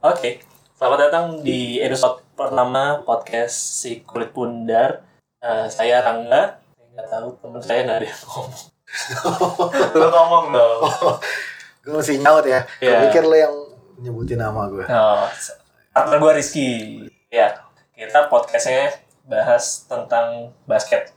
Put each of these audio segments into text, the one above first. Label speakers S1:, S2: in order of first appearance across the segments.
S1: Oke, selamat datang di episode pertama podcast si kulit pundar. Eh, saya Rangga. Saya nggak tahu teman saya nggak ada yang ngomong. Lu ngomong dong.
S2: Gue masih nyaut ya.
S1: Iya.
S2: Gue pikir lo yang nyebutin nama gue.
S1: Oh, partner gue Rizky. Ya, kita podcastnya bahas tentang basket.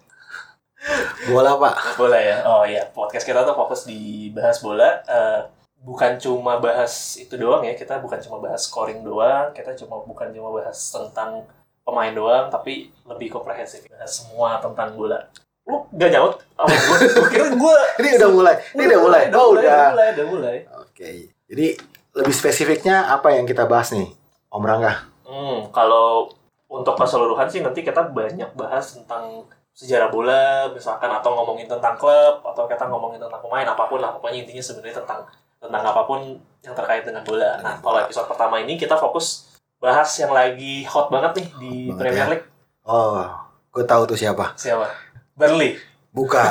S2: Bola pak.
S1: Bola ya? Oh iya, podcast kita tuh fokus di bahas bola. Eh, bukan cuma bahas itu doang ya, kita bukan cuma bahas scoring doang, kita cuma bukan cuma bahas tentang pemain doang, tapi lebih komprehensif. Bahas semua tentang bola. Lu gak nyaut sama gue? Gue kira gue...
S2: Ini udah mulai. Ini udah mulai.
S1: Udah
S2: Oh
S1: mulai,
S2: udah.
S1: udah mulai, udah mulai.
S2: Oke. Jadi lebih spesifiknya apa yang kita bahas nih, Om Rangga?
S1: Hmm, kalau untuk keseluruhan sih nanti kita banyak bahas tentang sejarah bola, misalkan atau ngomongin tentang klub, atau kita ngomongin tentang pemain apa pun lah. Pokoknya intinya sebenarnya tentang tentang apa pun yang terkait dengan bola. Nah, kalau episode pertama ini kita fokus bahas yang lagi hot banget nih di
S2: banget
S1: Premier
S2: ya.
S1: League.
S2: Oh, gue tahu tuh siapa.
S1: Siapa? Burnley.
S2: Bukan.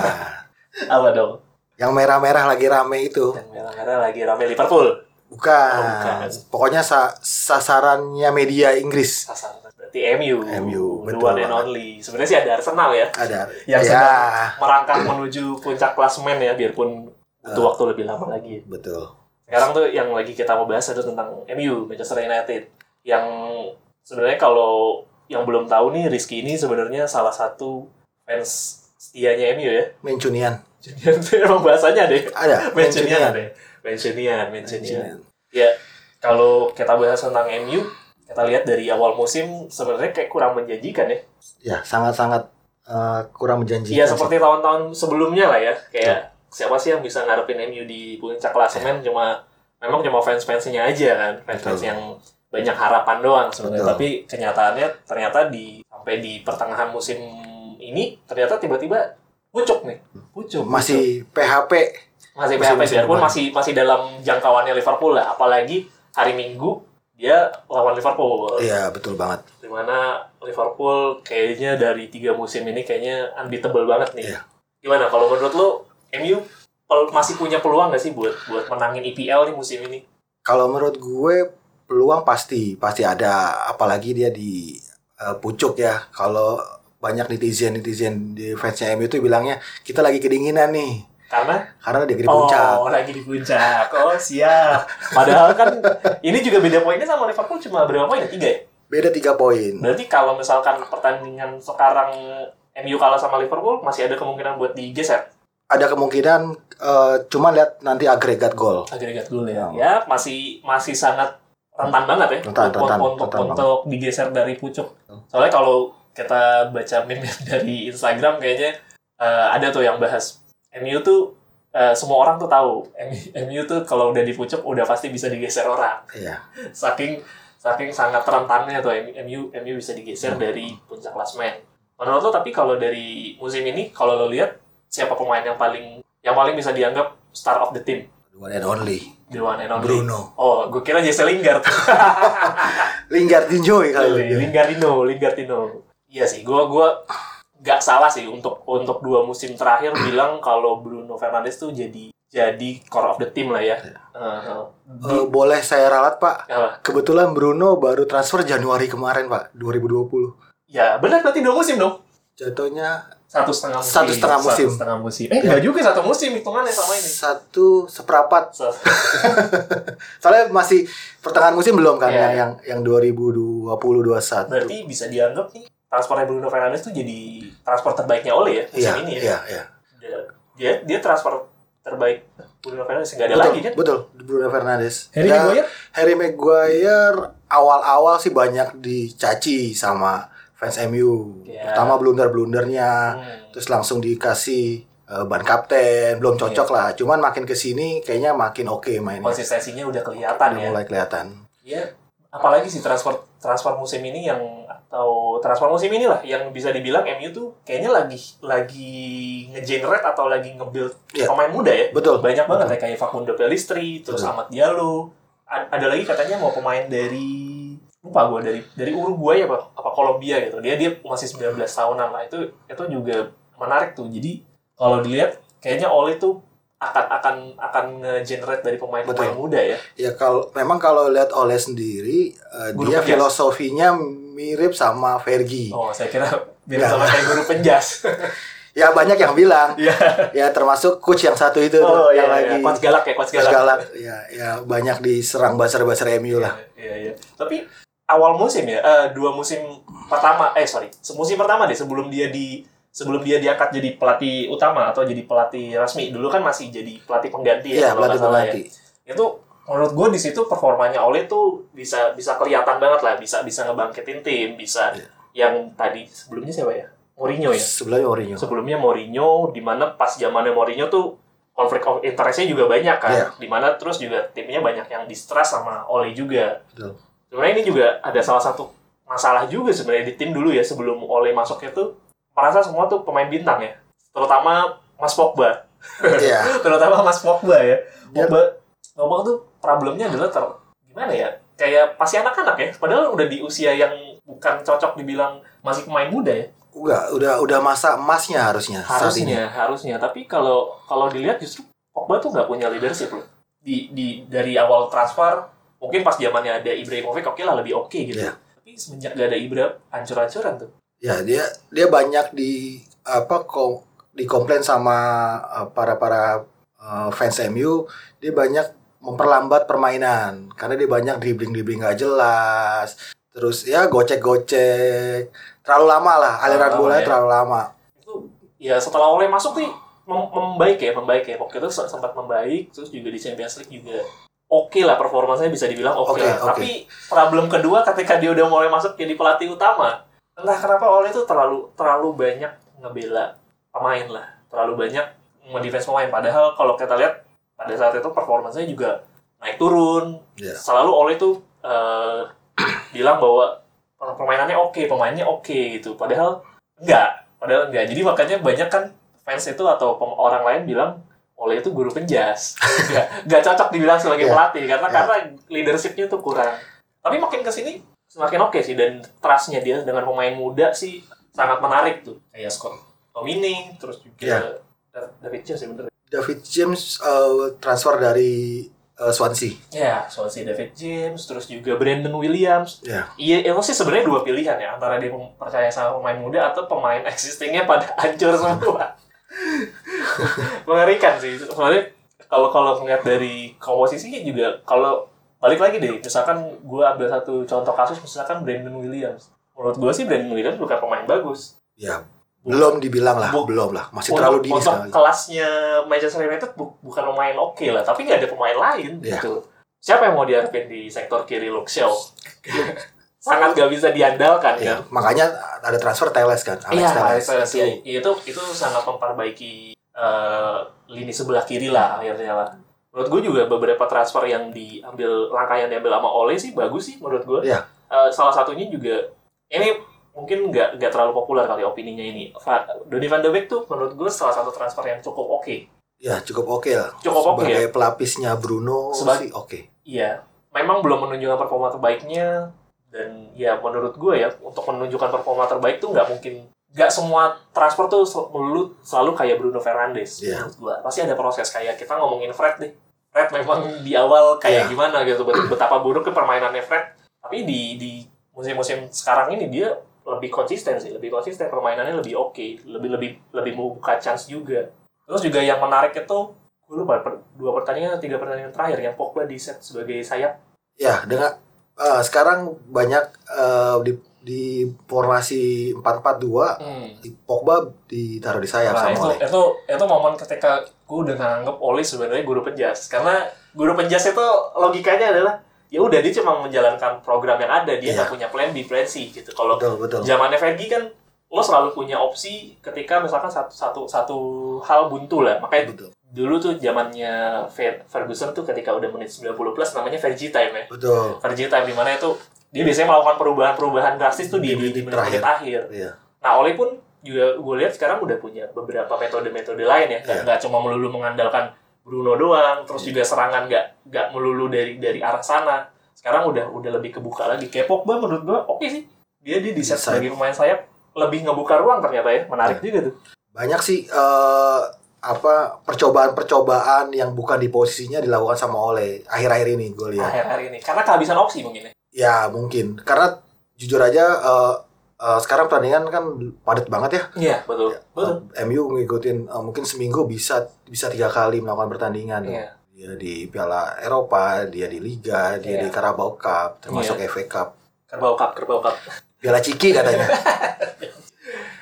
S1: Apa dong?
S2: yang merah-merah lagi rame itu.
S1: Yang merah-merah lagi rame Liverpool.
S2: Bukan.
S1: Oh, bukan.
S2: Pokoknya sa- sasarannya media Inggris.
S1: Sasaran berarti MU.
S2: MU, betul
S1: one and only. Sebenarnya sih ada Arsenal ya.
S2: Ada.
S1: Yang
S2: ya,
S1: sedang merangkak menuju puncak klasemen ya biarpun butuh
S2: Ah.
S1: waktu lebih lama lagi.
S2: betul.
S1: Sekarang tuh yang lagi kita mau bahas itu tentang MU Manchester United yang sebenarnya kalau yang belum tahu nih Rizky ini sebenarnya salah satu fans setianya MU ya.
S2: Mencunian.
S1: Jadi itu emang bahasanya deh.
S2: Ada.
S1: Mencunian deh. Mencunian, mencunian. Ya, kalau kita bahas tentang MU, kita lihat dari awal musim sebenarnya kayak kurang menjanjikan ya.
S2: Ya, sangat-sangat eh, kurang menjanjikan.
S1: Iya seperti tahun-tahun sebelumnya lah ya. Kayak siapa sih yang bisa ngarepin MU di puncak klasemen cuma memang cuma fans-fansnya aja kan, fans-fans
S2: Betul.
S1: yang banyak harapan doang sebenarnya.
S2: Betul.
S1: Tapi kenyataannya ternyata di sampai di pertengahan musim ini ternyata tiba-tiba pucuk nih. Pucuk.
S2: masih PHP.
S1: pucuk. masih
S2: musim-
S1: PHP
S2: musim
S1: biarpun
S2: depan.
S1: masih masih dalam jangkauannya Liverpool lah. Apalagi hari Minggu dia lawan Liverpool.
S2: Iya, betul banget.
S1: di mana Liverpool kayaknya dari tiga musim ini kayaknya unbeatable banget nih.
S2: Iya.
S1: Gimana kalau menurut lo MU masih punya peluang nggak sih buat buat menangin IPL nih musim ini?
S2: Kalau menurut gue peluang pasti pasti ada apalagi dia di eh, pucuk ya. Kalau banyak netizen netizen di fansnya MU itu bilangnya kita lagi kedinginan nih
S1: Karena
S2: karena dia di puncak.
S1: oh lagi di puncak. Oh siap. Padahal kan ini juga beda poinnya sama Liverpool cuma berapa poin? Tiga ya?
S2: Beda tiga poin.
S1: Berarti kalau misalkan pertandingan sekarang MU kalah sama Liverpool masih ada kemungkinan buat digeser
S2: Ada kemungkinan eh, cuman lihat nanti agregat gol.
S1: agregat dulu ya.
S2: Ya.
S1: Ya masih masih sangat rentan banget ya
S2: Rentan,
S1: untuk,
S2: rentan,
S1: untuk,
S2: rentan
S1: untuk digeser dari pucuk. Soalnya kalau kita baca meme dari Instagram kayaknya eh, ada tuh yang bahas MU tuh eh, semua orang tuh tahu MU, MU tuh kalau udah di pucuk udah pasti bisa digeser orang.
S2: Iya.
S1: Saking saking sangat rentannya tuh MU MU bisa digeser
S2: Hmm.
S1: dari puncak klasmen. Menurut lo tapi kalau dari musim ini kalau lo lihat siapa pemain yang paling yang paling bisa dianggap star of the team?
S2: The one and only
S1: The one and only.
S2: Bruno.
S1: Oh, gue kira Jesse Lingard.
S2: Lingard Joy kali ini.
S1: Lingardino, Lingardino. Iya sih, gue gua nggak salah sih untuk untuk dua musim terakhir bilang kalau Bruno Fernandes tuh jadi jadi core of the team lah ya. Uh,
S2: Eh, boleh saya ralat Pak?
S1: apa?
S2: Kebetulan Bruno baru transfer Januari kemarin Pak 2020.
S1: Ya benar berarti dua musim dong.
S2: Jatuhnya
S1: Satu setengah musim.
S2: Satu setengah musim.
S1: Satu setengah musim. Eh nggak juga satu musim hitungannya sama ini.
S2: satu seperempat
S1: So-
S2: Soalnya masih pertengahan musim belum kan
S1: Iya.
S2: yang yang yang 2020 21.
S1: berarti bisa dianggap nih transfernya Bruno Fernandes tuh jadi transfer terbaiknya Ole ya musim
S2: Iya,
S1: ini ya.
S2: iya, iya.
S1: Dia, dia dia transfer terbaik Bruno Fernandes nggak ada
S2: Betul,
S1: lagi kan?
S2: betul. Bruno Fernandes.
S1: Harry
S2: Ya,
S1: Maguire?
S2: Harry Maguire awal-awal sih banyak dicaci sama fans MU.
S1: Iya.
S2: Pertama blunder-blundernya,
S1: Hmm.
S2: terus langsung dikasih eh, ban kapten, belum cocok
S1: Iya.
S2: lah. Cuman makin ke sini kayaknya makin oke mainnya.
S1: konsistensinya udah kelihatan
S2: Udah
S1: ya.
S2: mulai kelihatan.
S1: Ya, apalagi sih transfer transfer musim ini yang atau transfer musim ini lah yang bisa dibilang MU tuh kayaknya lagi lagi ngegenerate atau lagi nge-build
S2: Iya.
S1: pemain muda ya.
S2: Betul.
S1: Banyak banget
S2: Betul.
S1: ya kayak Facundo Pellistri, terus
S2: Betul.
S1: Ahmad Diallo. Ada lagi katanya mau pemain dari lupa gue dari dari Uruguay apa apa Kolombia gitu. Dia dia masih 19 tahunan lah. Itu itu juga menarik tuh. Jadi kalau dilihat kayaknya Ole tuh akan akan akan nge-generate dari pemain-pemain
S2: Betul.
S1: muda ya.
S2: Ya kalau memang kalau lihat oleh sendiri
S1: Guru
S2: dia
S1: penjas.
S2: filosofinya mirip sama Fergie.
S1: Oh, saya kira
S2: Ya.
S1: sama kayak guru penjas.
S2: Ya banyak yang bilang.
S1: Iya.
S2: ya termasuk coach yang satu itu
S1: Oh
S2: tuh,
S1: iya,
S2: yang
S1: iya.
S2: lagi
S1: Coach galak ya, coach
S2: Coach
S1: galak.
S2: galak. Ya, ya banyak diserang basar-basar MU lah.
S1: Iya, iya. Tapi awal musim ya, eh, dua musim pertama, eh sorry, musim pertama deh sebelum dia di sebelum dia diangkat jadi pelatih utama atau jadi pelatih resmi. Dulu kan masih jadi pelatih pengganti
S2: Iya,
S1: ya,
S2: pelatih
S1: salah ya. Itu menurut gue di situ performanya Ole tuh bisa bisa kelihatan banget lah, bisa bisa ngebangkitin tim, bisa
S2: Iya.
S1: yang tadi sebelumnya siapa ya? Mourinho ya.
S2: Sebelumnya Mourinho.
S1: Sebelumnya Mourinho, di mana pas zamannya Mourinho tuh konflik of interestnya juga banyak kan,
S2: Iya.
S1: di mana terus juga timnya banyak yang distrust sama Ole juga.
S2: Betul.
S1: Sebenarnya ini juga ada salah satu masalah juga sebenarnya di tim dulu ya sebelum Ole masuknya tuh merasa semua tuh pemain bintang ya, terutama Mas Pogba,
S2: Iya.
S1: terutama Mas Pogba ya.
S2: Iya.
S1: Pogba, Pogba tuh problemnya adalah ter gimana ya? Kayak pasti anak-anak ya, padahal udah di usia yang bukan cocok dibilang masih pemain muda ya.
S2: Udah, udah udah masa emasnya harusnya
S1: harusnya harusnya tapi kalau kalau dilihat justru Pogba tuh nggak punya leadership loh di di dari awal transfer mungkin pas zamannya ada Ibrahimovic oke lah lebih oke gitu
S2: Iya.
S1: tapi semenjak gak ada Ibra hancur-hancuran tuh
S2: Ya, dia dia banyak di apa kom, dikomplain sama uh, para para uh, fans MU, dia banyak memperlambat permainan karena dia banyak dribbling-dribbling nggak jelas. Terus ya gocek-gocek. Terlalu lama lah aliran bolanya
S1: ya.
S2: terlalu lama.
S1: itu ya setelah Ole masuk nih mem- membaik ya membaik ya waktu itu se- sempat membaik terus juga di Champions League juga oke lah performanya bisa dibilang oke.
S2: Oke,
S1: lah
S2: oke.
S1: tapi problem kedua ketika dia udah mulai masuk jadi pelatih utama entah kenapa Ole itu terlalu terlalu banyak ngebela pemain lah. Terlalu banyak ngedefense pemain. Padahal kalau kita lihat pada saat itu performanya juga naik turun.
S2: Iya.
S1: selalu Ole itu eh, bilang bahwa permainannya oke pemainnya oke gitu. Padahal enggak padahal enggak. Jadi makanya banyak kan fans itu atau orang lain bilang Ole itu guru penjas enggak enggak cocok dibilang sebagai
S2: Iya.
S1: pelatih karena
S2: Iya.
S1: karena leadershipnya tuh kurang tapi makin ke sini semakin oke sih dan trustnya dia dengan pemain muda sih sangat menarik tuh kayak Scott Tomini terus juga
S2: Iya.
S1: David James ya bener
S2: David James uh, transfer dari uh, Swansea.
S1: ya Swansea David James terus juga Brandon Williams
S2: Ya.
S1: Iya, itu sih sebenarnya dua pilihan ya antara dia percaya sama pemain muda atau pemain existingnya pada hancur semua. Mengerikan sih. Soalnya kalau kalau ngeliat dari komposisinya juga kalau balik lagi deh, misalkan gue ambil satu contoh kasus misalkan Brandon Williams. Menurut gue sih Brandon Williams bukan pemain bagus.
S2: Ya. Belum dibilang lah,
S1: Bu-
S2: belum lah. Masih
S1: Untuk,
S2: terlalu dini
S1: untuk
S2: sekali.
S1: kelasnya Manchester United bu- bukan pemain oke lah, tapi nggak ada pemain lain
S2: Iya.
S1: gitu. Siapa yang mau diharapin di sektor kiri Luke Shaw? Sangat gak bisa diandalkan
S2: Ya,
S1: kan.
S2: makanya ada transfer Teles kan, Alex
S1: Iya,
S2: Telles.
S1: Alex Telles,
S2: Itu
S1: iya. itu itu sangat memperbaiki eh, lini sebelah kiri lah akhirnya lah. Menurut gue juga beberapa transfer yang diambil langkah yang diambil sama Ole sih bagus sih menurut gue.
S2: Iya.
S1: Eh, salah satunya juga ini mungkin nggak nggak terlalu populer kali opininya ini. Va- Donny van de Beek tuh menurut gue salah satu transfer yang cukup oke.
S2: Ya cukup oke lah.
S1: Cukup oke ya.
S2: Sebagai pelapisnya Bruno
S1: Sebagai-
S2: sih oke.
S1: Iya, memang belum menunjukkan performa terbaiknya dan ya menurut gue ya untuk menunjukkan performa terbaik tuh nggak mungkin nggak semua transfer tuh melulu selalu kayak Bruno Fernandes
S2: Iya.
S1: menurut gue pasti ada proses kayak kita ngomongin Fred deh. Fred memang di awal kayak
S2: Iya.
S1: gimana gitu bet- betapa buruknya permainannya Fred. Tapi di di musim-musim sekarang ini dia lebih konsisten sih lebih konsisten permainannya lebih oke lebih lebih lebih membuka chance juga. Terus juga yang menarik itu gue lupa per- dua pertandingan atau tiga pertandingan terakhir yang Pogba di set sebagai sayap.
S2: Ya dengan eh, sekarang banyak eh, di di formasi 4-4-2
S1: Hmm.
S2: di Pogba ditaruh di sayap
S1: Nah,
S2: sama
S1: itu,
S2: Ole.
S1: itu itu momen ketika gue udah nganggep Oli sebenarnya guru penjas karena guru penjas itu logikanya adalah ya udah dia cuma menjalankan program yang ada dia
S2: Iya.
S1: nggak punya plan B plan C gitu kalau zamannya Fergie kan lo selalu punya opsi ketika misalkan satu satu satu hal buntu lah makanya
S2: Betul.
S1: Dulu tuh zamannya Fer- Ferguson tuh ketika udah menit 90 plus namanya Fergie time ya
S2: Betul.
S1: Fergie time di mana itu dia biasanya melakukan perubahan-perubahan drastis tuh di, di, di
S2: Menit-menit
S1: akhir.
S2: Iya.
S1: Nah, Oli pun juga gue lihat sekarang udah punya beberapa metode-metode lain ya.
S2: Iya.
S1: nggak cuma melulu mengandalkan Bruno doang, terus juga serangan nggak nggak melulu dari dari arah sana. Sekarang udah udah lebih kebuka lagi. Kayak Pogba menurut gue oke sih. Dia di set
S2: Sayap.
S1: sebagai pemain sayap lebih ngebuka ruang ternyata ya. Menarik
S2: Iya.
S1: juga tuh.
S2: Banyak sih eh apa percobaan-percobaan yang bukan di posisinya dilakukan sama Ole akhir-akhir ini gue lihat.
S1: akhir-akhir ini karena kehabisan opsi mungkin ya
S2: Ya mungkin karena jujur aja eh, eh, sekarang pertandingan kan padat banget ya.
S1: iya betul betul
S2: Eh, MU ngikutin eh, mungkin seminggu bisa bisa tiga kali melakukan pertandingan.
S1: iya
S2: Dia di Piala Eropa, dia di Liga, dia
S1: Iya.
S2: di Carabao Cup, termasuk FA Cup.
S1: kerbau cup kerbau cup
S2: Piala Ciki katanya.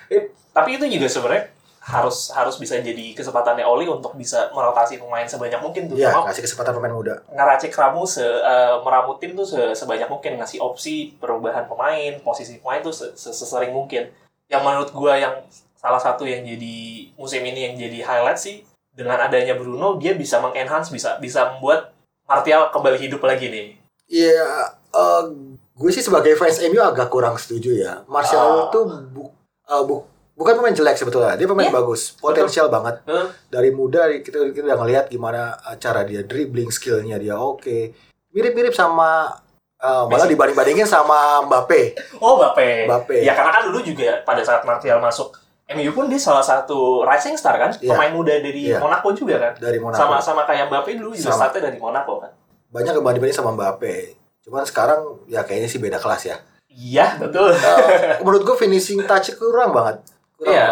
S1: Eh, tapi itu juga sebenarnya harus harus bisa jadi kesempatannya Oli untuk bisa merotasi pemain sebanyak mungkin tuh
S2: Iya, kasih kesempatan pemain muda.
S1: ngeracik ramu se eh, meramu tim tuh se- sebanyak mungkin ngasih opsi perubahan pemain posisi pemain tuh se- se- sesering mungkin yang menurut gua yang salah satu yang jadi musim ini yang jadi highlight sih dengan adanya Bruno dia bisa mengenhance bisa bisa membuat Martial kembali hidup lagi nih
S2: Iya, eh, gue sih sebagai fans MU agak kurang setuju ya. Martial
S1: Ah.
S2: tuh bu- eh, bu- bukan pemain jelek sebetulnya. Dia pemain
S1: Iya.
S2: bagus, potensial banget.
S1: Betul.
S2: Dari muda kita, kita udah ngelihat gimana eh, cara dia dribbling, skillnya dia oke. Mirip-mirip sama eh, malah dibanding-bandingin sama Mbappe.
S1: oh Mbappe
S2: Mbappe.
S1: ya karena kan dulu juga pada saat Martial masuk MU pun dia salah satu rising star kan
S2: Iya.
S1: pemain muda dari
S2: Iya.
S1: Monaco juga kan
S2: dari Monaco.
S1: sama sama kayak Mbappe dulu juga startnya dari Monaco kan
S2: Banyak dibanding-banding sama Mbappe. Cuman sekarang ya kayaknya sih beda kelas ya.
S1: iya betul
S2: Eh, menurut gue finishing touch kurang banget. Kurang
S1: Iya.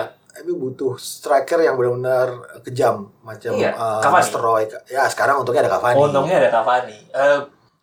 S2: MU butuh striker yang benar-benar kejam macam
S1: Iya,
S2: eh,
S1: Cavani.
S2: Ya sekarang untungnya ada Cavani.
S1: Untungnya ada Cavani. Eh,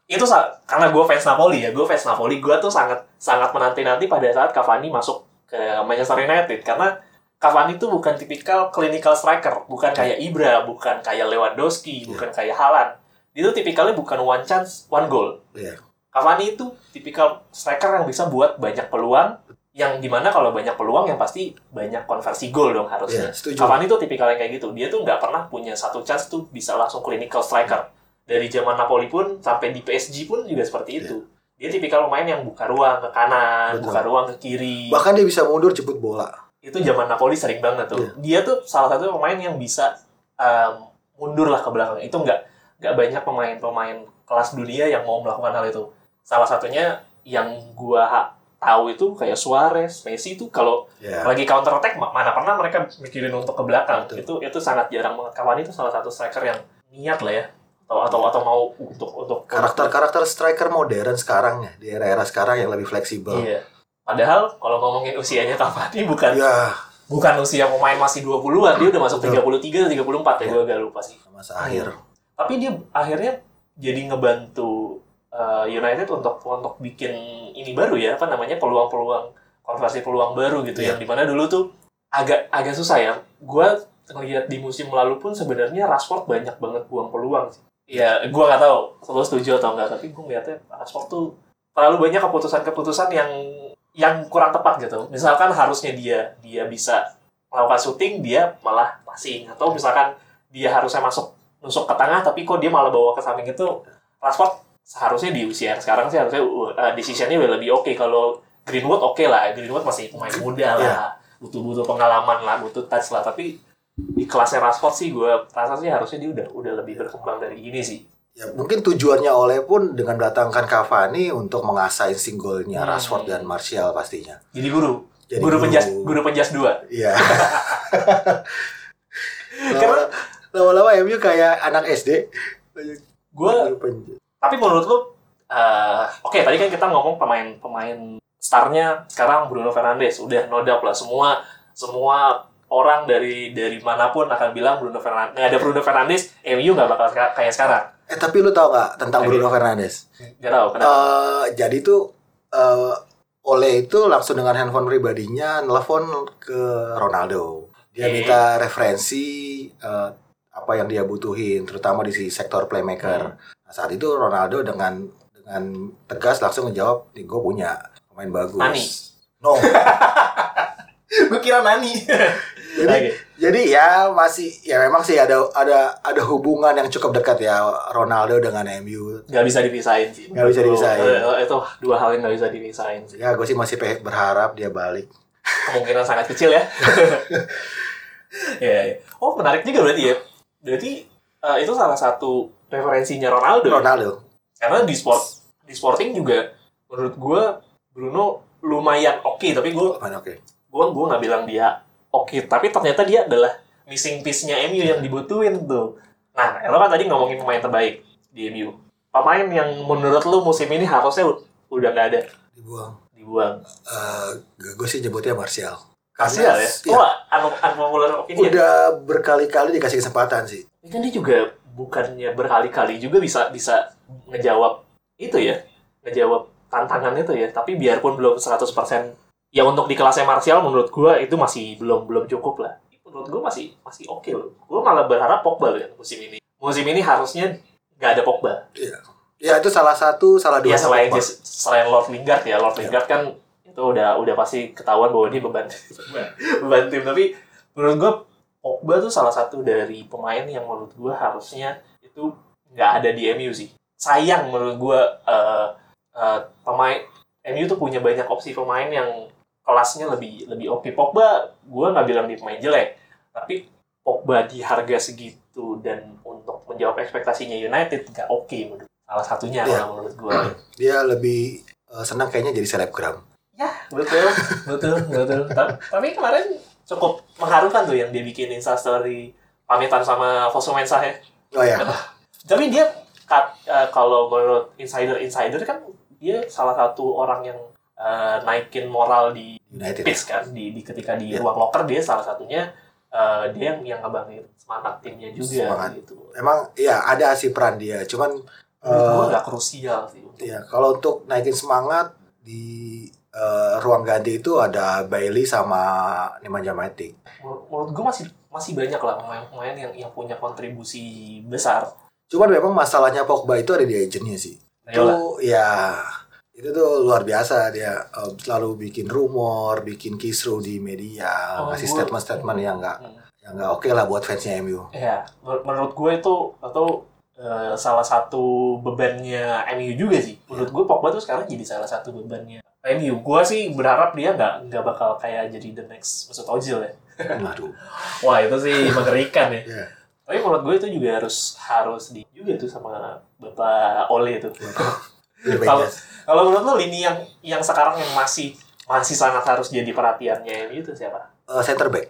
S1: itu karena gue fans Napoli ya, gue fans Napoli, gue tuh sangat sangat menanti-nanti pada saat Cavani masuk ke Manchester United karena Cavani tuh bukan tipikal clinical striker, bukan kayak Ibra, bukan kayak Lewandowski, bukan kayak Haaland. Dia tuh tipikalnya bukan one chance, one goal.
S2: Iya.
S1: Cavani itu tipikal striker yang bisa buat banyak peluang, yang di mana kalau banyak peluang yang pasti banyak konversi gol dong harusnya.
S2: Iya, setuju.
S1: Cavani tuh tipikal yang kayak gitu. Dia tuh nggak pernah punya satu chance tuh bisa langsung clinical striker. Dari zaman Napoli pun sampai di PSG pun juga seperti itu. Dia tipikal pemain yang buka ruang ke kanan,
S2: Betul.
S1: buka ruang ke kiri.
S2: Bahkan dia bisa mundur jemput bola.
S1: Itu zaman Napoli sering banget tuh.
S2: Iya.
S1: Dia tuh salah satu pemain yang bisa um, mundur lah ke belakang. Itu nggak nggak banyak pemain-pemain kelas dunia yang mau melakukan hal itu. Salah satunya yang gua tahu itu kayak Suarez, Messi itu kalau
S2: Ya.
S1: lagi counter attack ma- mana pernah mereka mikirin untuk ke belakang
S2: Betul.
S1: itu itu sangat jarang banget Cavani itu salah satu striker yang niat lah ya atau atau atau mau untuk untuk
S2: Karakter-karakter striker modern sekarang ya di era-era sekarang yang lebih fleksibel.
S1: iya padahal kalau ngomongin usianya Cavani bukan
S2: Ya,
S1: bukan usia pemain masih 20-an dia udah masuk
S2: Betul.
S1: 33 atau 34 ya
S2: Iya.
S1: gue agak lupa sih
S2: masa akhir.
S1: tapi dia akhirnya jadi ngebantu uh, United untuk untuk bikin ini baru ya apa namanya peluang-peluang konversi peluang baru gitu
S2: Iya.
S1: yang di mana dulu tuh agak agak susah ya. Gue ngelihat di musim lalu pun sebenarnya Rashford banyak banget buang peluang sih. Ya gue nggak tahu lo setuju atau enggak tapi gue ngeliatnya Rashford tuh terlalu banyak keputusan-keputusan yang yang kurang tepat gitu. Misalkan harusnya dia dia bisa melakukan syuting dia malah passing. Atau misalkan dia harusnya masuk nusuk ke tengah tapi kok dia malah bawa ke samping itu Rashford seharusnya di usia sekarang sih harusnya uh, decisionnya udah lebih oke kalau Greenwood oke lah Greenwood masih pemain muda lah butuh butuh pengalaman lah butuh touch lah tapi di kelasnya Rashford sih gue rasa sih harusnya dia udah udah lebih berkembang dari ini sih
S2: Ya, mungkin tujuannya oleh pun dengan mendatangkan Cavani untuk mengasah insting golnya
S1: Hmm.
S2: Rashford dan Martial pastinya.
S1: jadi guru
S2: Jadi
S1: guru penjas guru penjas dua
S2: Iya.
S1: Karena-
S2: lama-lama MU kayak anak SD.
S1: Gue
S2: guru.
S1: Tapi menurut lu eh, oke tadi kan kita ngomong pemain pemain starnya sekarang Bruno Fernandes udah no doubt lah semua semua orang dari dari mana pun akan bilang Bruno Fernandes nggak ada Bruno Fernandes MU nggak bakal kayak sekarang
S2: Eh tapi lu tau gak tentang
S1: Oke.
S2: Bruno Fernandes?
S1: nggak tahu kenapa
S2: Eh jadi tuh eh Ole itu langsung dengan handphone pribadinya nelfon ke Ronaldo. Dia minta referensi eh, apa yang dia butuhin, terutama di sektor playmaker.
S1: Hmm.
S2: Nah, saat itu Ronaldo dengan dengan tegas langsung menjawab, nih gue punya pemain bagus.
S1: Nani.
S2: No.
S1: gue kira Nani
S2: jadi,
S1: Oke.
S2: jadi ya masih ya memang sih ada ada ada hubungan yang cukup dekat ya Ronaldo dengan MU.
S1: nggak bisa dipisahin sih
S2: Nggak bisa dipisahin.
S1: Eh, itu dua hal yang nggak bisa dipisahin sih
S2: Ya gue sih masih berharap dia balik.
S1: kemungkinan sangat kecil ya. ya, ya. Oh menarik juga berarti ya. Berarti eh, itu salah satu referensinya Ronaldo. ya?
S2: Ronaldo.
S1: Karena di sport di sporting juga menurut gue Bruno lumayan oke tapi gue
S2: oke.
S1: gue gue nggak bilang dia oke tapi ternyata dia adalah missing piece-nya MU yang dibutuhin tuh. Nah, lo kan tadi ngomongin pemain terbaik di MU. Pemain yang menurut lu musim ini harusnya udah nggak ada
S2: dibuang.
S1: dibuang.
S2: Eh gue sih nyebutnya Martial.
S1: Kasihan ya.
S2: Iya,
S1: Wah, anu unpopular opinion.
S2: udah berkali-kali dikasih kesempatan sih.
S1: Ini kan dia juga bukannya berkali-kali juga bisa bisa ngejawab itu ya, ngejawab tantangan itu ya. Tapi biarpun belum 100% ya untuk di kelasnya Martial menurut gua itu masih belum belum cukup lah. Menurut gua masih masih oke loh. Gua malah berharap Pogba loh ya musim ini. Musim ini harusnya nggak ada Pogba.
S2: Ya itu salah satu, salah dua.
S1: Ya selain
S2: Pogba.
S1: Selain Lord Lingard ya, Lord
S2: Ya.
S1: Lingard kan itu udah udah pasti ketahuan bahwa dia beban beban tim. Tapi menurut gua Pogba tuh salah satu dari pemain yang menurut gua harusnya itu nggak ada di MU sih. Sayang menurut gua eh, eh, pemain MU tuh punya banyak opsi pemain yang kelasnya lebih lebih oke. Pogba gua nggak bilang dia pemain jelek, tapi Pogba di harga segitu dan untuk menjawab ekspektasinya United nggak oke menurut salah satunya kalau menurut gua.
S2: Dia lebih eh, senang kayaknya jadi selebgram.
S1: Ya, betul, betul, betul. Ta- Tapi kemarin cukup mengharukan tuh yang dia bikin instastory pamitan sama Fosu Mensah ya.
S2: Oh ya,
S1: Tapi dia kat- eh, kalau menurut insider-insider kan dia salah satu orang yang eh, naikin moral di
S2: United.
S1: pitch kan di, di ketika di
S2: Iya.
S1: ruang locker dia salah satunya eh, dia yang yang ngebangkit semangat timnya juga
S2: Semangat.
S1: gitu.
S2: Emang ya ada sih peran dia, cuman eh,
S1: nggak krusial sih. untuk-
S2: ya kalau untuk naikin semangat di eh, ruang ganti itu ada Bailey sama Nemanja Matic.
S1: Menurut, gue masih masih banyak lah pemain-pemain yang yang punya kontribusi besar.
S2: Cuman memang masalahnya Pogba itu ada di agentnya sih.
S1: Lah.
S2: Itu ya itu tuh luar biasa dia eh, selalu bikin rumor, bikin kisru di media,
S1: Oh,
S2: ngasih statement-statement yang enggak
S1: Hmm.
S2: yang enggak oke lah buat fansnya MU.
S1: Ya, menur- menurut gue itu atau eh, salah satu bebannya MU juga sih. Menurut gue Pogba tuh sekarang jadi salah satu bebannya MU. Gue sih berharap dia nggak nggak bakal kayak jadi the next Mesut Ozil ya.
S2: Waduh.
S1: Wah itu sih mengerikan ya.
S2: Iya.
S1: Tapi menurut gue itu juga harus harus di juga tuh sama Bapak Ole itu.
S2: Ini
S1: Kalau kalau menurut lo lini yang yang sekarang yang masih masih sangat harus jadi perhatiannya MU itu siapa?
S2: Eh, center back.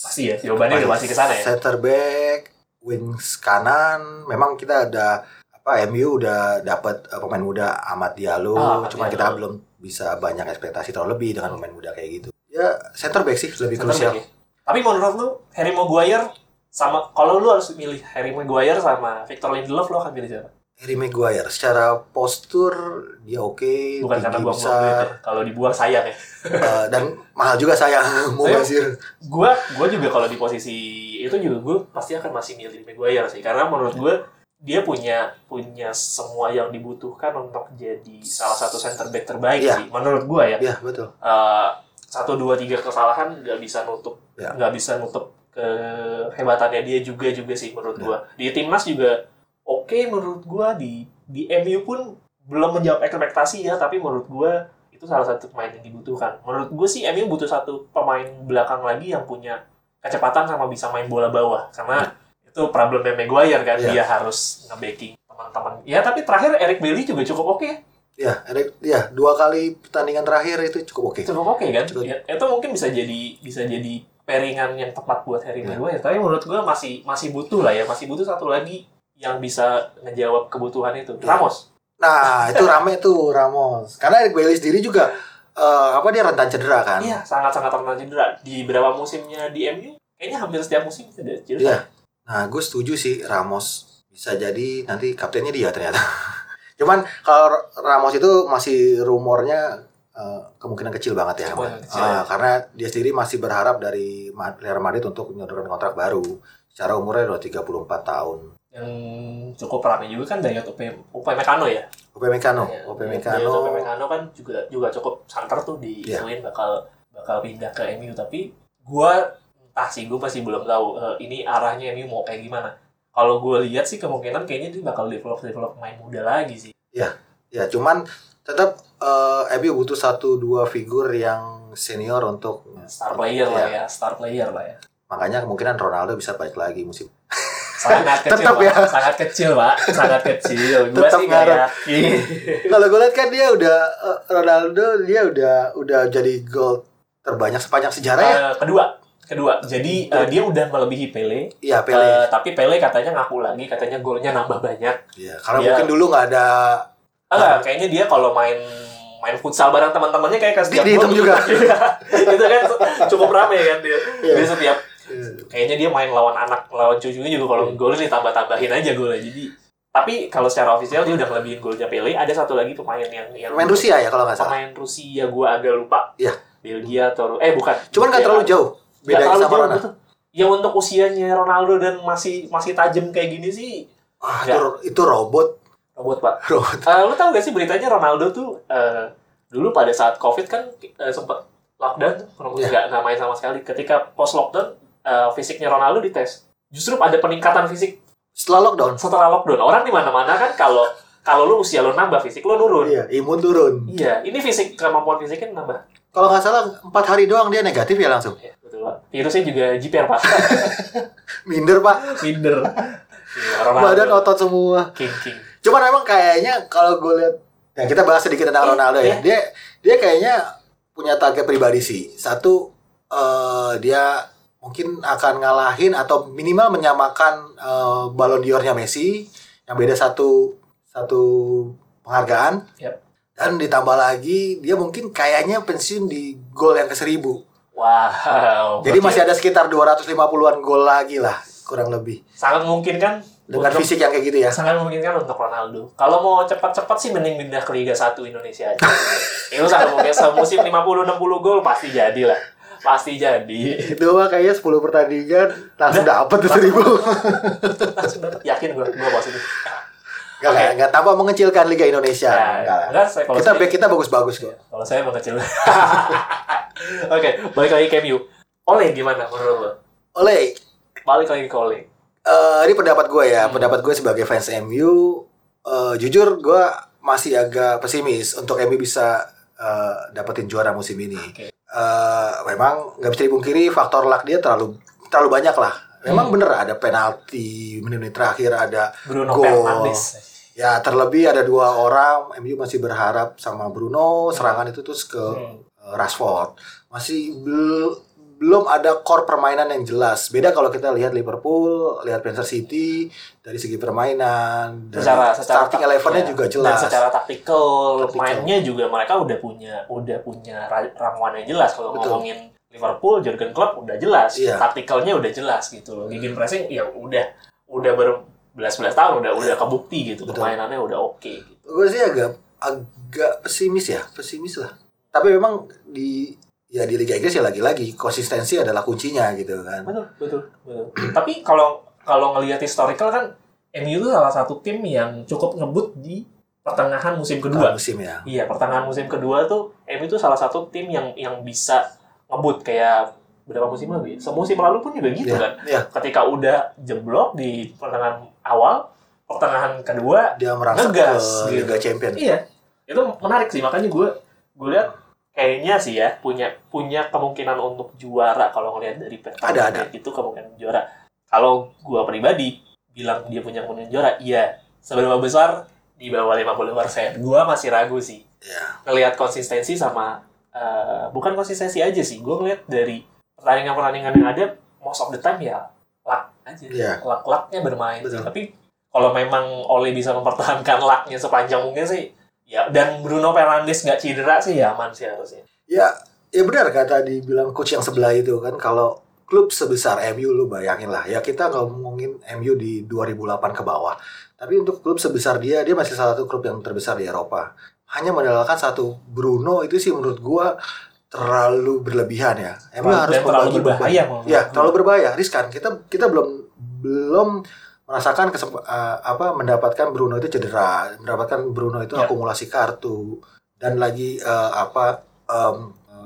S1: Pasti ya, jawabannya udah pasti ke sana ya.
S2: Center back, wings kanan, memang kita ada apa MU udah dapat eh, pemain muda Ahmad Diallo,
S1: Ah, Ahmad
S2: cuma
S1: Diallo.
S2: kita belum bisa banyak ekspektasi terlalu lebih dengan pemain muda kayak gitu. Ya center back sih lebih
S1: Center
S2: krusial.
S1: back ya. Tapi menurut lu Harry Maguire sama kalau lu harus milih Harry Maguire sama Victor Lindelof lo akan pilih siapa?
S2: Harry Maguire secara postur dia oke,
S1: Bukan karena buang
S2: besar
S1: ya. Kalau dibuang sayang ya.
S2: eh, dan mahal juga sayang mau basir.
S1: Gua gua juga kalau di posisi itu juga gue pasti akan masih milih Maguire sih karena menurut gue dia punya punya semua yang dibutuhkan untuk jadi salah satu center back terbaik
S2: Iya.
S1: sih menurut gue ya.
S2: Iya betul.
S1: Eh, satu dua tiga kesalahan nggak bisa nutup
S2: Ya.
S1: nggak bisa nutup kehebatannya dia juga juga sih menurut
S2: Ya.
S1: gua di timnas juga oke menurut gua di di MU pun belum menjawab ekspektasi ya tapi menurut gua itu salah satu pemain yang dibutuhkan menurut gua sih MU butuh satu pemain belakang lagi yang punya kecepatan sama bisa main bola bawah karena itu problemnya Maguire kan
S2: Ya.
S1: dia harus nge-backing teman-teman ya tapi terakhir Eric Bailly juga cukup oke
S2: Ya, Eric, ya dua kali pertandingan terakhir itu cukup oke.
S1: cukup oke kan
S2: Cukup.
S1: Ya, itu mungkin bisa jadi bisa jadi pairingan yang tepat buat Harry
S2: Ya.
S1: Maguire tapi menurut gue masih masih butuh lah ya masih butuh satu lagi yang bisa ngejawab kebutuhan itu
S2: Ya.
S1: Ramos
S2: Nah, itu rame tuh Ramos. Karena Eric Bailly sendiri juga eh, apa dia rentan cedera kan?
S1: iya sangat sangat rentan cedera di beberapa musimnya di MU kayaknya hampir setiap musim ada cedera
S2: Iya. Nah, gue setuju sih Ramos bisa jadi nanti kaptennya dia ternyata. Cuman kalau Ramos itu masih rumornya eh, kemungkinan kecil banget ya.
S1: Kemungkinan kecil, ya.
S2: Karena dia sendiri masih berharap dari Real Madrid untuk menyodorkan kontrak baru. Secara umurnya udah 34 tahun.
S1: yang cukup ramai juga kan Dayot Upe Upamecano ya
S2: Upamecano,
S1: Ya,
S2: Upamecano.
S1: Dayot Upamecano kan juga juga cukup santer tuh di
S2: Iya.
S1: isuin bakal bakal pindah ke MU tapi gua entah sih gua masih belum tahu eh, ini arahnya MU mau kayak gimana. Kalau gue lihat sih kemungkinan kayaknya dia bakal develop develop main muda lagi sih.
S2: Ya, cuman tetap eh, MU butuh satu dua figur yang senior untuk
S1: star player lah
S2: Iya.
S1: ya star player lah ya.
S2: Makanya kemungkinan Ronaldo bisa balik lagi musim.
S1: sangat kecil
S2: Tetap
S1: pak
S2: ya.
S1: sangat kecil pak. Sangat kecil. Gue sih nggak yakin.
S2: Kalau gue lihat kan dia udah eh, Ronaldo dia udah udah jadi gol terbanyak sepanjang sejarah ya.
S1: Eh, kedua kedua. Jadi eh, dia udah melebihi Pele.
S2: Iya, Pele.
S1: tapi Pele katanya ngaku lagi, katanya golnya nambah banyak.
S2: Iya, karena
S1: dia-
S2: mungkin dulu nggak ada
S1: Ah, enggak, kayaknya dia kalau main main futsal bareng teman-temannya kayak kasih
S2: Di- dihitung juga.
S1: itu kan cukup rame kan dia.
S2: Iya.
S1: Dia setiap kayaknya dia main lawan anak lawan cucunya juga kalau golnya ditambah-tambahin aja golnya. Jadi tapi kalau secara ofisial dia udah ngelebihin golnya Pele. Ada satu lagi pemain yang yang
S2: main Rusia ya kalau nggak salah.
S1: Pemain Rusia gua agak lupa.
S2: Iya.
S1: Belgia atau eh bukan.
S2: Cuman nggak terlalu jauh
S1: Nggak
S2: bedanya
S1: terlalu
S2: sama
S1: jauh, betul. Ya untuk usianya Ronaldo dan masih masih tajam kayak gini sih
S2: Ah, itu, itu robot,
S1: robot pak.
S2: robot.
S1: Eh, lu tau gak sih beritanya Ronaldo tuh eh, dulu pada saat COVID kan eh, sempat lockdown tuh,
S2: Iya.
S1: nggak main sama sekali. Ketika post lockdown eh, fisiknya Ronaldo dites, justru ada peningkatan fisik
S2: Setelah lockdown,
S1: setelah lockdown. Orang di mana-mana kan kalau kalau lu usia lu nambah fisik lu nurun.
S2: iya, imun turun.
S1: Iya, ini fisik kemampuan fisiknya nambah.
S2: Kalau nggak salah empat hari doang dia negatif ya langsung.
S1: Ya, pak. Virusnya juga jiper pak.
S2: Minder pak,
S1: Minder. Iya, Ronaldo.
S2: badan otot semua.
S1: King king.
S2: Cuman emang kayaknya kalau gue lihat, ya kita bahas sedikit tentang
S1: Iya,
S2: Ronaldo
S1: iya.
S2: ya. Dia dia kayaknya punya target pribadi sih. Satu eh, dia mungkin akan ngalahin atau minimal menyamakan eh, Ballon d'Or-nya Messi yang beda satu satu penghargaan.
S1: Yap.
S2: Dan ditambah lagi dia mungkin kayaknya pensiun di gol yang ke seribu.
S1: Wow.
S2: Jadi masih ada sekitar 250-an gol lagi lah kurang lebih
S1: sangat mungkin kan
S2: dengan
S1: untuk-
S2: fisik yang kayak gitu ya.
S1: sangat memungkinkan untuk Ronaldo. Kalau mau cepat-cepat sih mending pindah ke Liga 1 Indonesia aja. Itu sangat mungkin semusim 50 60 gol pasti jadi lah. Pasti jadi.
S2: Itu mah kayaknya 10 pertandingan langsung dapet tuh seribu.
S1: Langsung dapat yakin gua, gua positif.
S2: Enggak, enggak, enggak tanpa mengecilkan Liga Indonesia.
S1: Ya,
S2: Enggak
S1: enggak, saya
S2: Kita
S1: saya-
S2: kita bagus-bagus kok.
S1: Kalau saya mengecil. Oke, balik lagi ke MU. Oleh gimana menurut lo?
S2: Oleh,
S1: Balik lagi ke Oleh.
S2: eh, ini pendapat gue ya,
S1: Hmm.
S2: pendapat gue sebagai fans MU, eh, jujur gue masih agak pesimis untuk MU bisa eh, dapetin juara musim ini.
S1: Oke.
S2: Eh, memang nggak bisa dipungkiri faktor luck dia terlalu terlalu banyak lah. Memang
S1: Hmm.
S2: bener ada penalti menit-menit terakhir ada
S1: Bruno
S2: Gol.
S1: Fernandes.
S2: ya terlebih ada dua orang MU masih berharap sama Bruno serangan itu terus ke
S1: Hmm.
S2: Rashford masih bel- belum ada core permainan yang jelas beda kalau kita lihat Liverpool lihat Manchester City dari segi permainan dari
S1: Secara secara
S2: starting elevennya
S1: ya.
S2: juga
S1: Dan
S2: jelas
S1: secara taktikal mainnya juga mereka udah punya udah punya ra- ramuan yang jelas kalau
S2: Betul.
S1: ngomongin Liverpool Jurgen Klopp udah jelas
S2: Iya.
S1: taktikalnya udah jelas gitu loh gigin pressing ya udah udah berbelas-belas tahun udah udah kebukti gitu
S2: Betul.
S1: permainannya udah oke gitu.
S2: gue sih agak agak pesimis ya pesimis lah tapi memang di ya di Liga Inggris ya lagi-lagi konsistensi adalah kuncinya gitu kan
S1: betul betul betul tapi kalau kalau ngelihat historical kan MU itu salah satu tim yang cukup ngebut di pertengahan musim kedua
S2: musim ya
S1: Iya, pertengahan musim kedua tuh MU itu salah satu tim yang yang bisa ngebut kayak berapa musim lalu ya? Semusim lalu pun juga gitu
S2: Iya,
S1: kan.
S2: iya.
S1: Ketika udah jeblok di pertengahan awal, pertengahan kedua,
S2: dia merangsek ke
S1: Ngegas, gitu.
S2: Liga Champion
S1: iya. Itu menarik sih, makanya gue gue lihat kayaknya sih ya punya punya kemungkinan untuk juara kalau ngelihat dari peta
S2: Ada, ada.
S1: itu kemungkinan juara. Kalau gue pribadi bilang dia punya kemungkinan juara, iya. Seberapa besar di bawah 50%. Gue masih ragu sih
S2: ya
S1: ngelihat konsistensi sama eh, bukan konsistensi aja sih gue ngelihat dari pertandingan-pertandingan yang ada most of the time ya luck aja
S2: Iya.
S1: luck lucknya bermain sih.
S2: Betul.
S1: tapi kalau memang Ole bisa mempertahankan lucknya sepanjang mungkin sih ya dan Bruno Fernandes nggak cedera sih ya aman sih harusnya.
S2: Ya ya benar kata dibilang coach yang sebelah itu kan kalau klub sebesar MU lu bayangin lah. Ya kita ngomongin MU di 2008 ke bawah. Tapi untuk klub sebesar dia dia masih salah satu klub yang terbesar di Eropa. Hanya mengandalkan satu. Bruno itu sih menurut gua terlalu berlebihan ya.
S1: Dan
S2: harus
S1: terlalu berbahaya
S2: ya terlalu berbahaya. Riskan kita kita belum belum merasakan kesemp- eh, apa mendapatkan Bruno itu cedera mendapatkan Bruno itu
S1: Ya.
S2: akumulasi kartu dan lagi eh, apa eh,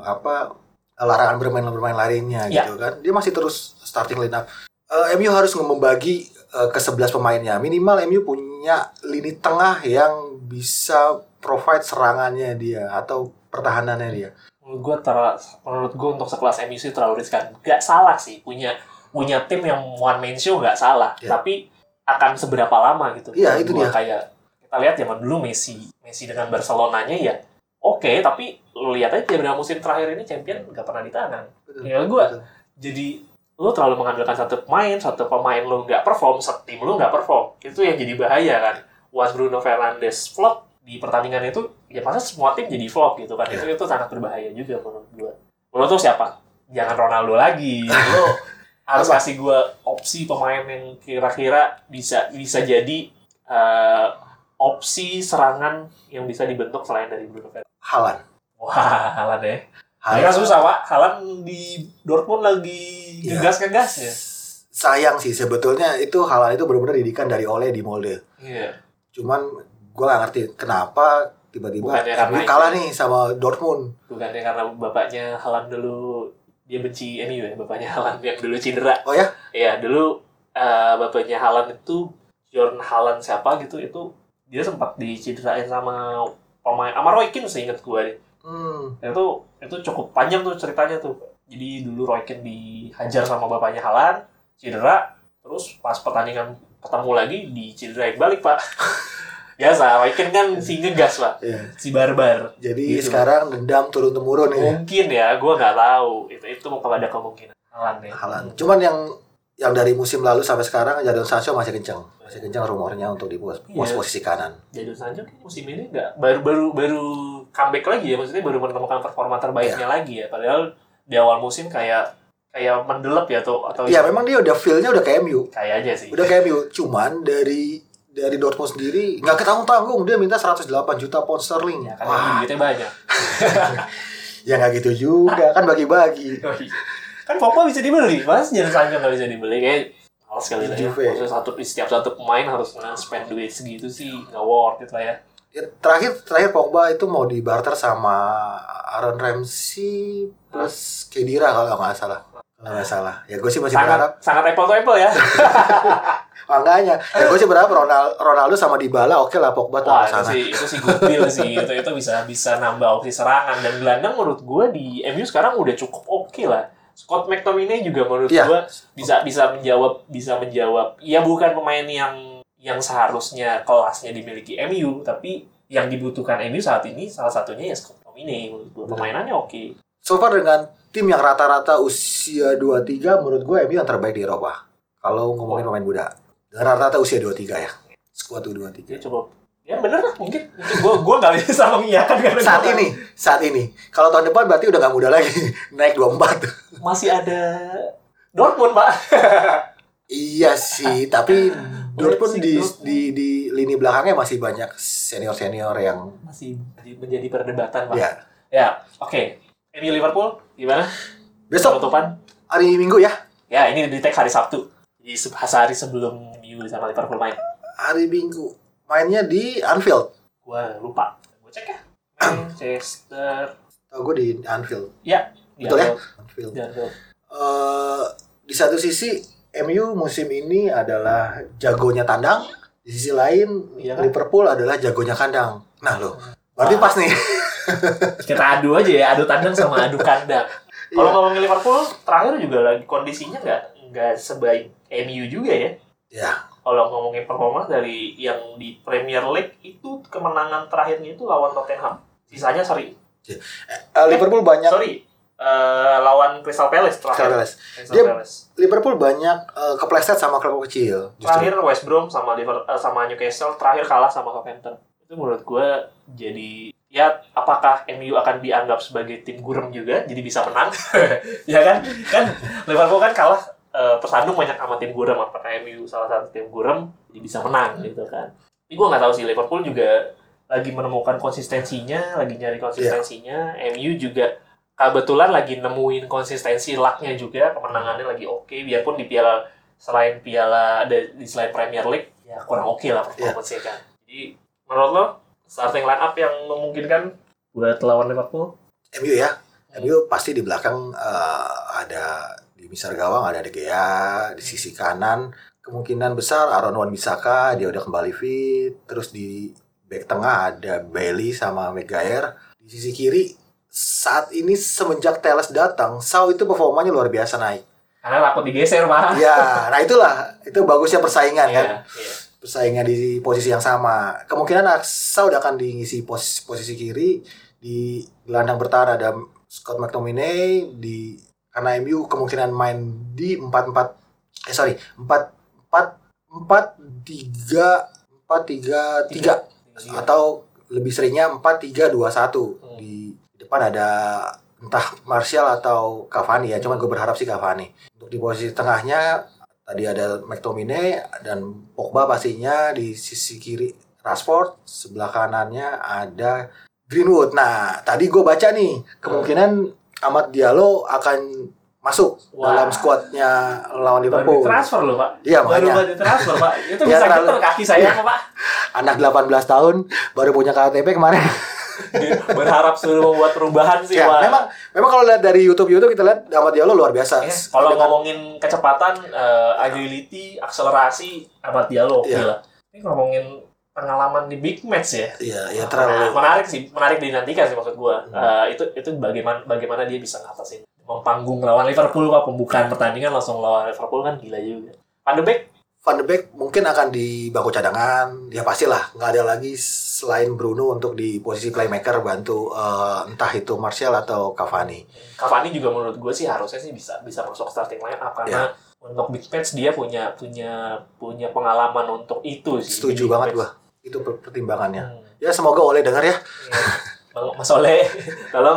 S2: apa larangan bermain bermain lainnya
S1: Ya.
S2: gitu kan dia masih terus starting line up Eh, MU harus membagi eh, ke 11 pemainnya minimal MU punya lini tengah yang bisa provide serangannya dia atau pertahanannya dia
S1: menurut gue ter- menurut gue untuk sekelas MU sih terlalu riskan nggak salah sih punya punya tim yang one man show nggak salah
S2: Ya.
S1: tapi akan seberapa lama gitu
S2: Iya, itu dia.
S1: kayak kita lihat zaman dulu Messi Messi dengan Barcelonanya ya oke tapi lu lihat aja beberapa musim terakhir ini champion nggak pernah di tangan
S2: Betul,
S1: Ya,
S2: betul.
S1: jadi lu terlalu mengandalkan satu pemain, satu pemain lu nggak perform, setim lu nggak perform, itu yang jadi bahaya kan. Once Bruno Fernandes flop di pertandingan itu, ya masa semua tim jadi flop gitu kan. Itu itu sangat berbahaya juga menurut gua. Menurut lu siapa? Jangan Ronaldo lagi. Lu harus
S2: Apa?
S1: kasih gua opsi pemain yang kira-kira bisa bisa jadi eh, opsi serangan yang bisa dibentuk selain dari Bruno Fernandes.
S2: Halan.
S1: Wah, Halan ya.
S2: Halan.
S1: Susah, Pak. Halan di Dortmund lagi
S2: Iya.
S1: ngegas-ngegas ya.
S2: Sayang sih sebetulnya itu Halan itu benar-benar didikan dari Ole di Molde.
S1: Iya.
S2: Cuman gue gak ngerti kenapa tiba-tiba kalah nih sama Dortmund.
S1: Bukannya karena bapaknya Halan dulu dia benci MU ya, bapaknya Halan yang dulu cedera.
S2: Oh ya?
S1: Iya, dulu eh, bapaknya Halan itu Jorn Halan siapa gitu itu dia sempat dicederain sama pemain sama Roy Keane seingat gue deh.
S2: Hmm.
S1: itu itu cukup panjang tuh ceritanya tuh jadi dulu Roy Keane dihajar sama bapaknya Halan cedera terus pas pertandingan ketemu lagi dicederain balik pak biasa Keane kan si ngegas pak
S2: Iya.
S1: si barbar
S2: Jadi
S1: Gitu.
S2: sekarang dendam turun temurun ya.
S1: mungkin ya gue nggak tahu itu itu mau ada kemungkinan Halan ya
S2: Halan. Cuman yang yang dari musim lalu sampai sekarang Jadon Sancho masih kencang. Masih kencang rumornya untuk di pos,
S1: Iya.
S2: posisi kanan.
S1: Jadon Sancho kayak musim ini nggak baru baru baru comeback lagi ya maksudnya baru menemukan performa terbaiknya lagi ya padahal di awal musim kayak kayak mendelep ya atau atau
S2: Iya, memang dia udah feel-nya udah kayak MU.
S1: kayak aja sih
S2: Udah kayak MU. Cuman dari dari Dortmund sendiri nggak ketanggung-tanggung dia minta 108 juta pound sterling.
S1: ya kan
S2: Wah,
S1: duitnya banyak
S2: ya nggak gitu juga kan bagi-bagi.
S1: kan Pogba bisa dibeli mas jangan Sancho nggak bisa dibeli kayak males kali lah ya. Maksudnya satu setiap satu pemain harus spend duit segitu sih nggak worth it lah ya
S2: Ya, terakhir terakhir Pogba itu mau di barter sama Aaron Ramsey plus Kedira kalau nggak salah. Nggak salah. Ya gue sih masih berharap.
S1: sangat sangat apple to apple ya.
S2: Makanya, ya gue sih berharap Ronaldo, Ronaldo sama Dybala oke lah Pogba
S1: wah itu
S2: sana.
S1: sih itu sih good deal sih. Itu itu bisa bisa nambah opsi serangan. Dan gelandang menurut gue di MU sekarang udah cukup oke lah. Scott McTominay juga menurut
S2: Iya.
S1: gue bisa bisa menjawab bisa menjawab. Ya bukan pemain yang yang seharusnya kelasnya dimiliki MU tapi yang dibutuhkan MU saat ini salah satunya ya Scott McTominay. Menurut gue permainannya oke.
S2: So far dengan tim yang rata-rata usia 23 menurut gue MU yang terbaik di Eropa. Kalau ngomongin pemain muda. Rata-rata usia 23 ya. Skuad
S1: dia
S2: U23.
S1: coba ya bener lah mungkin gue gue nggak bisa mengiyakan karena
S2: Saat ini, saat ini. Kalau tahun depan berarti udah nggak muda lagi. Naik 24.
S1: masih ada Dortmund pak
S2: iya sih, tapi Dortmund di, di, di lini belakangnya masih banyak senior-senior yang
S1: masih menjadi perdebatan pak
S2: ya.
S1: Ya, oke. MU Liverpool gimana?
S2: Besok
S1: Penutupan?
S2: hari Minggu ya.
S1: Ya, ini di tag hari Sabtu. Di se- sehari sebelum MU sama Liverpool main.
S2: Hari Minggu mainnya di Anfield.
S1: Gua lupa. Gua cek ya. Manchester.
S2: Oh, gue di Anfield.
S1: Ya,
S2: Betul ya?
S1: Anfield. Di Anfield.
S2: eh di satu sisi MU musim ini adalah jagonya tandang, di sisi lain
S1: Iya kan?
S2: Liverpool adalah jagonya kandang. Nah lo, berarti
S1: Wah.
S2: pas nih.
S1: Kita adu aja ya, adu tandang sama adu kandang. Kalau
S2: Iya.
S1: ngomongin Liverpool, terakhir juga lagi kondisinya nggak nggak sebaik MU juga ya.
S2: Ya,
S1: Kalau ngomongin performa dari yang di Premier League itu kemenangan terakhirnya itu lawan Tottenham. Sisanya seri.
S2: eh, Liverpool banyak
S1: Sorry, eh, lawan Crystal Palace terakhir.
S2: Crystal Palace.
S1: Crystal
S2: Dia-
S1: Palace.
S2: Liverpool banyak eh, kepleset sama klub kecil. Justru.
S1: Terakhir West Brom sama Liverpool sama Newcastle terakhir kalah sama Southampton. Itu menurut gue jadi ya apakah MU akan dianggap sebagai tim gurem juga? Jadi bisa menang. Ya kan? Kan Liverpool kan kalah eh, tersandung banyak sama tim gurem. Apakah MU salah satu tim gurem? Jadi bisa menang gitu kan. Tapi gue nggak tahu sih Liverpool juga lagi menemukan konsistensinya lagi nyari konsistensinya. MU juga kebetulan lagi nemuin konsistensi lucknya juga. Kemenangannya lagi oke biarpun di piala selain piala di di selain Premier League ya kurang oke lah performance-nya kan. Jadi menurut lo starting line up yang memungkinkan buat lawan Liverpool?
S2: MU ya. MU pasti di belakang eh, ada di misar gawang ada De Gea di sisi kanan. Kemungkinan besar Aaron Wan Bisaka dia udah kembali fit. Terus di back tengah ada Bailey sama Maguire. Di sisi kiri saat ini semenjak Teles datang Sau itu performanya luar biasa naik.
S1: Karena takut digeser pak.
S2: Ya nah itulah. Itu bagusnya persaingan kan?
S1: Iya,
S2: persaingan di posisi yang sama. Kemungkinan Saud akan diisi posisi, posisi kiri di gelandang bertahan. Ada Scott McTominay di karena MU kemungkinan main di 4-4 eh sorry 4 4 4 3 4 3 3 atau lebih seringnya 4 3 2 1
S1: Hmm.
S2: di depan ada entah Martial atau Cavani ya. Cuman gue berharap sih Cavani. Untuk di posisi tengahnya tadi ada McTominay dan Pogba pastinya di sisi kiri Rashford sebelah kanannya ada Greenwood nah tadi gue baca nih kemungkinan Ahmad Diallo akan masuk
S1: Wah.
S2: dalam skuadnya lawan
S1: Baru
S2: Liverpool
S1: transfer loh pak.
S2: Iya,
S1: Baru
S2: makanya.
S1: baru transfer pak. Itu
S2: Ya,
S1: bisa getar kaki saya kok pak.
S2: anak 18 tahun baru punya KTP kemarin
S1: Berharap suruh membuat perubahan sih
S2: ya memang memang kalau lihat dari YouTube YouTube kita lihat Ahmad Diallo luar biasa
S1: Ya, kalau
S2: Dengan-
S1: ngomongin kecepatan, eh, agility, akselerasi, Ahmad Diallo
S2: Iya.
S1: lah. Ini ngomongin pengalaman di big match ya.
S2: iya ya
S1: Nah,
S2: terlalu
S1: menarik sih, menarik dinantikan sih maksud gua.
S2: Hmm.
S1: Eh, itu itu bagaimana bagaimana dia bisa ngatasin panggung lawan Liverpool pak pembukaan pertandingan langsung lawan Liverpool kan gila juga. Van de Beek
S2: Van de Beek mungkin akan di bangku cadangan ya pastilah nggak ada lagi selain Bruno untuk di posisi playmaker bantu eh, entah itu Martial atau Cavani
S1: Cavani juga menurut gue sih harusnya sih bisa bisa masuk starting line up karena
S2: Iya.
S1: untuk big match dia punya punya punya pengalaman untuk itu sih.
S2: setuju banget gua itu per- pertimbangannya
S1: Hmm.
S2: ya semoga oleh dengar ya.
S1: Bang Mas Oleh, tolong.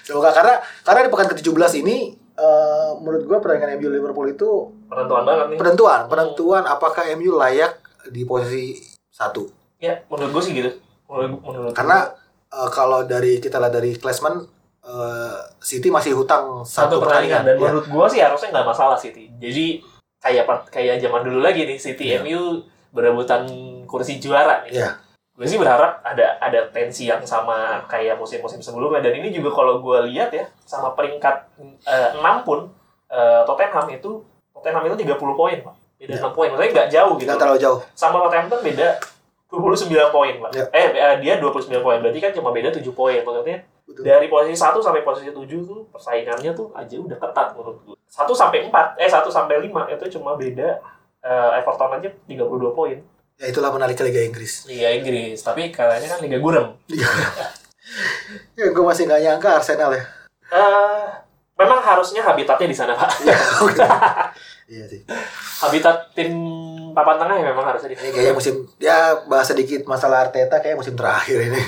S2: semoga karena karena di pekan ke-17 ini eh, menurut gua pertandingan MU Liverpool itu
S1: Penentuan banget nih.
S2: penentuan penentuan apakah MU layak di posisi satu
S1: Ya, menurut gue sih gitu. Menurut, menurut
S2: karena eh, kalau dari kita lihat dari klasmen eh, City masih hutang
S1: satu,
S2: satu,
S1: pertandingan dan
S2: Ya.
S1: menurut gue sih harusnya nggak masalah City. Jadi kayak kayak zaman dulu lagi nih City
S2: Iya.
S1: MU berebutan kursi juara nih.
S2: Iya.
S1: Gue sih berharap ada ada tensi yang sama kayak musim-musim sebelumnya dan ini juga kalau gue lihat ya sama peringkat eh, 6 pun eh, Tottenham itu Tottenham itu 30 poin, Pak. Beda
S2: Iya.
S1: 6 poin. Maksudnya nggak jauh gitu.
S2: nggak terlalu jauh
S1: Sama Southampton beda 29 poin, Pak.
S2: Iya.
S1: Eh, eh, dia 29 poin. Berarti kan cuma beda 7 poin. Maksudnya
S2: Betul.
S1: dari posisi 1 sampai posisi 7 tuh persaingannya tuh aja udah ketat menurut gue. 1 sampai 4, eh 1 sampai 5 itu cuma beda eh, Everton aja 32 poin.
S2: ya itulah menarik ke Liga Inggris
S1: Liga Inggris, tapi katanya kan Liga Gurem.
S2: ya gue masih nggak nyangka Arsenal ya
S1: Eh, memang harusnya habitatnya di sana, Pak.
S2: iya sih
S1: Habitat tim papan tengah ya memang harusnya di
S2: ini kayaknya musim ya bahas sedikit masalah Arteta kayak musim terakhir ini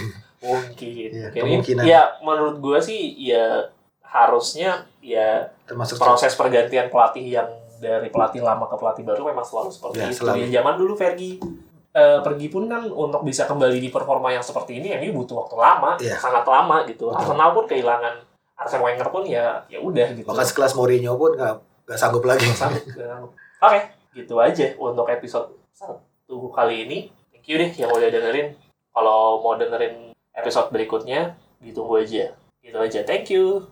S1: mungkin.
S2: Iya,
S1: Mungkin.
S2: kemungkinan.
S1: Ya, menurut gue sih ya harusnya ya
S2: termasuk
S1: proses pergantian pelatih yang dari pelatih lama ke pelatih baru memang selalu seperti
S2: Ya,
S1: itu.
S2: selalu.
S1: Ya, zaman dulu Fergie eh, pergi pun kan untuk bisa kembali di performa yang seperti ini ini butuh waktu lama,
S2: Iya.
S1: sangat lama gitu.
S2: Betul.
S1: Arsenal pun kehilangan Arsene Wenger pun ya ya udah gitu.
S2: bahkan sekelas Mourinho pun nggak nggak sanggup lagi
S1: sanggup. Oke, gitu aja untuk episode satu kali ini. Thank you deh yang udah dengerin. Kalau mau dengerin episode berikutnya, ditunggu aja. Gitu aja. Thank you.